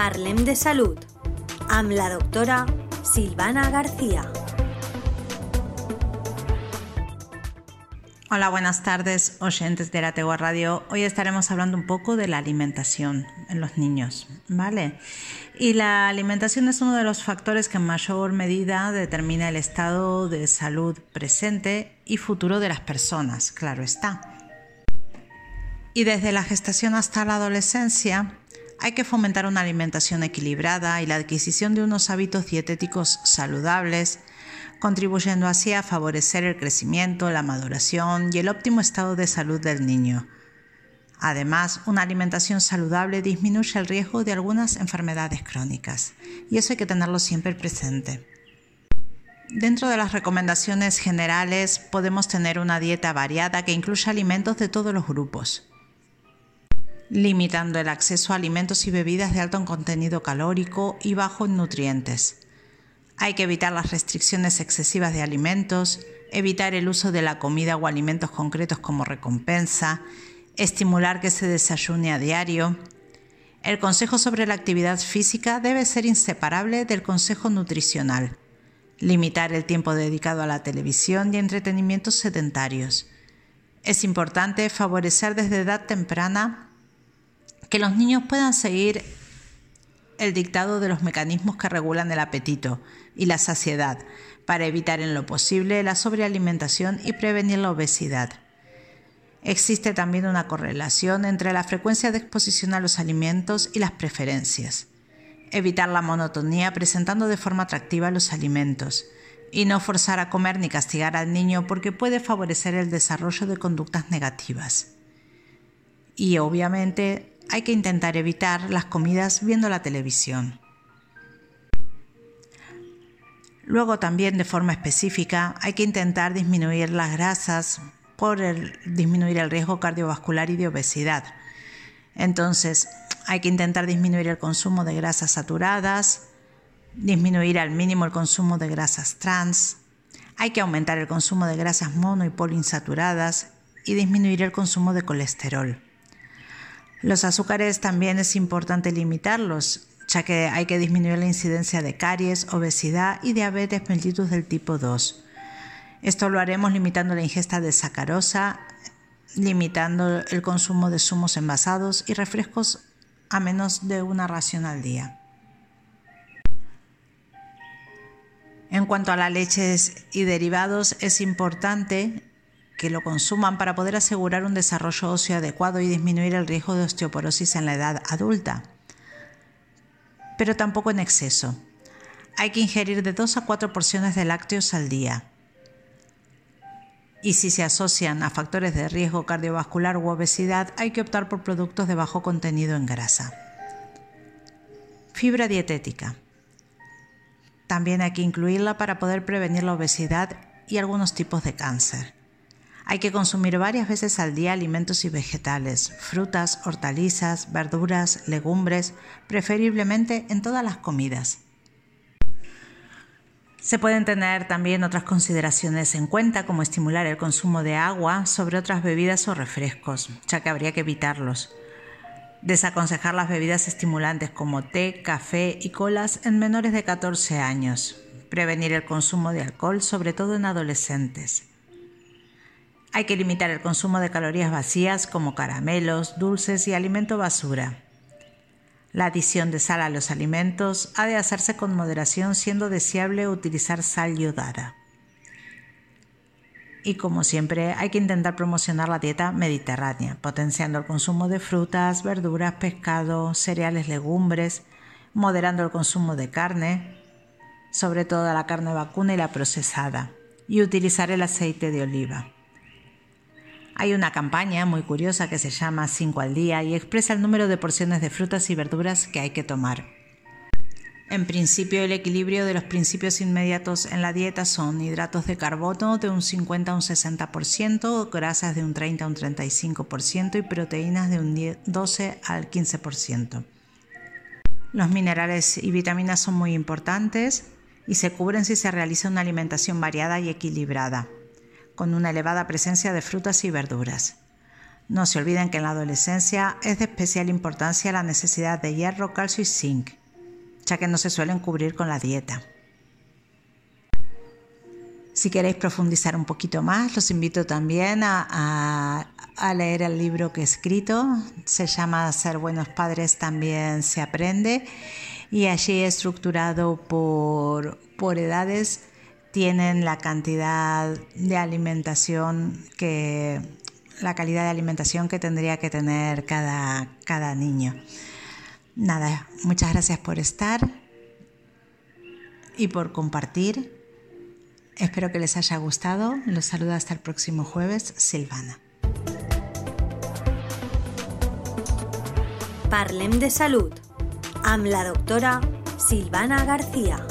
Parlem de Salud amb la doctora Silvana García. Hola, buenas tardes, oyentes de la Tegua Radio. Hoy estaremos hablando un poco de la alimentación en los niños, ¿vale? Y la alimentación es uno de los factores que en mayor medida determina el estado de salud presente y futuro de las personas, claro está. Y desde la gestación hasta la adolescencia hay que fomentar una alimentación equilibrada y la adquisición de unos hábitos dietéticos saludables, contribuyendo así a favorecer el crecimiento, la maduración y el óptimo estado de salud del niño. Además, una alimentación saludable disminuye el riesgo de algunas enfermedades crónicas, y eso hay que tenerlo siempre presente. Dentro de las recomendaciones generales podemos tener una dieta variada que incluya alimentos de todos los grupos, limitando el acceso a alimentos y bebidas de alto contenido calórico y bajo en nutrientes hay que evitar las restricciones excesivas de alimentos, evitar el uso de la comida o alimentos concretos como recompensa, estimular que se desayune a diario. El consejo sobre la actividad física debe ser inseparable del consejo nutricional. Limitar el tiempo dedicado a la televisión y entretenimientos sedentarios. Es importante favorecer desde edad temprana que los niños puedan seguir el dictado de los mecanismos que regulan el apetito y la saciedad, para evitar en lo posible la sobrealimentación y prevenir la obesidad. Existe también una correlación entre la frecuencia de exposición a los alimentos y las preferencias. Evitar la monotonía presentando de forma atractiva los alimentos y no forzar a comer ni castigar al niño porque puede favorecer el desarrollo de conductas negativas. Y obviamente hay que intentar evitar las comidas viendo la televisión. Luego también de forma específica hay que intentar disminuir las grasas por disminuir el riesgo cardiovascular y de obesidad. Entonces hay que intentar disminuir el consumo de grasas saturadas, disminuir al mínimo el consumo de grasas trans, hay que aumentar el consumo de grasas mono y poliinsaturadas y disminuir el consumo de colesterol. Los azúcares también es importante limitarlos, ya que hay que disminuir la incidencia de caries, obesidad y diabetes mellitus del tipo 2. Esto lo haremos limitando la ingesta de sacarosa, limitando el consumo de zumos envasados y refrescos a menos de una ración al día. En cuanto a las leches y derivados, es importante que lo consuman para poder asegurar un desarrollo óseo adecuado y disminuir el riesgo de osteoporosis en la edad adulta. Pero tampoco en exceso. Hay que ingerir de 2 a 4 porciones de lácteos al día. Y si se asocian a factores de riesgo cardiovascular u obesidad, hay que optar por productos de bajo contenido en grasa. Fibra dietética. También hay que incluirla para poder prevenir la obesidad y algunos tipos de cáncer. Hay que consumir varias veces al día alimentos y vegetales, frutas, hortalizas, verduras, legumbres, preferiblemente en todas las comidas. Se pueden tener también otras consideraciones en cuenta, como estimular el consumo de agua sobre otras bebidas o refrescos, ya que habría que evitarlos. Desaconsejar las bebidas estimulantes como té, café y colas en menores de 14 años. Prevenir el consumo de alcohol, sobre todo en adolescentes. Hay que limitar el consumo de calorías vacías como caramelos, dulces y alimento basura. La adición de sal a los alimentos ha de hacerse con moderación siendo deseable utilizar sal yodada. Y como siempre hay que intentar promocionar la dieta mediterránea, potenciando el consumo de frutas, verduras, pescado, cereales, legumbres, moderando el consumo de carne, sobre todo la carne vacuna y la procesada, y utilizar el aceite de oliva. Hay una campaña muy curiosa que se llama 5 al día y expresa el número de porciones de frutas y verduras que hay que tomar. En principio, el equilibrio de los principios inmediatos en la dieta son hidratos de carbono de un 50 a un 60%, grasas de un 30 a un 35% y proteínas de un 12 al 15%. Los minerales y vitaminas son muy importantes y se cubren si se realiza una alimentación variada y equilibrada con una elevada presencia de frutas y verduras. No se olviden que en la adolescencia es de especial importancia la necesidad de hierro, calcio y zinc, ya que no se suelen cubrir con la dieta. Si queréis profundizar un poquito más, los invito también a, leer el libro que he escrito. Se llama Ser buenos padres también se aprende y allí estructurado por, por edades tienen la cantidad de alimentación que la calidad de alimentación que tendría que tener cada, cada niño. Nada, muchas gracias por estar y por compartir. Espero que les haya gustado. Los saludo hasta el próximo jueves, Silvana. Parlem de salud. Am la doctora Silvana García.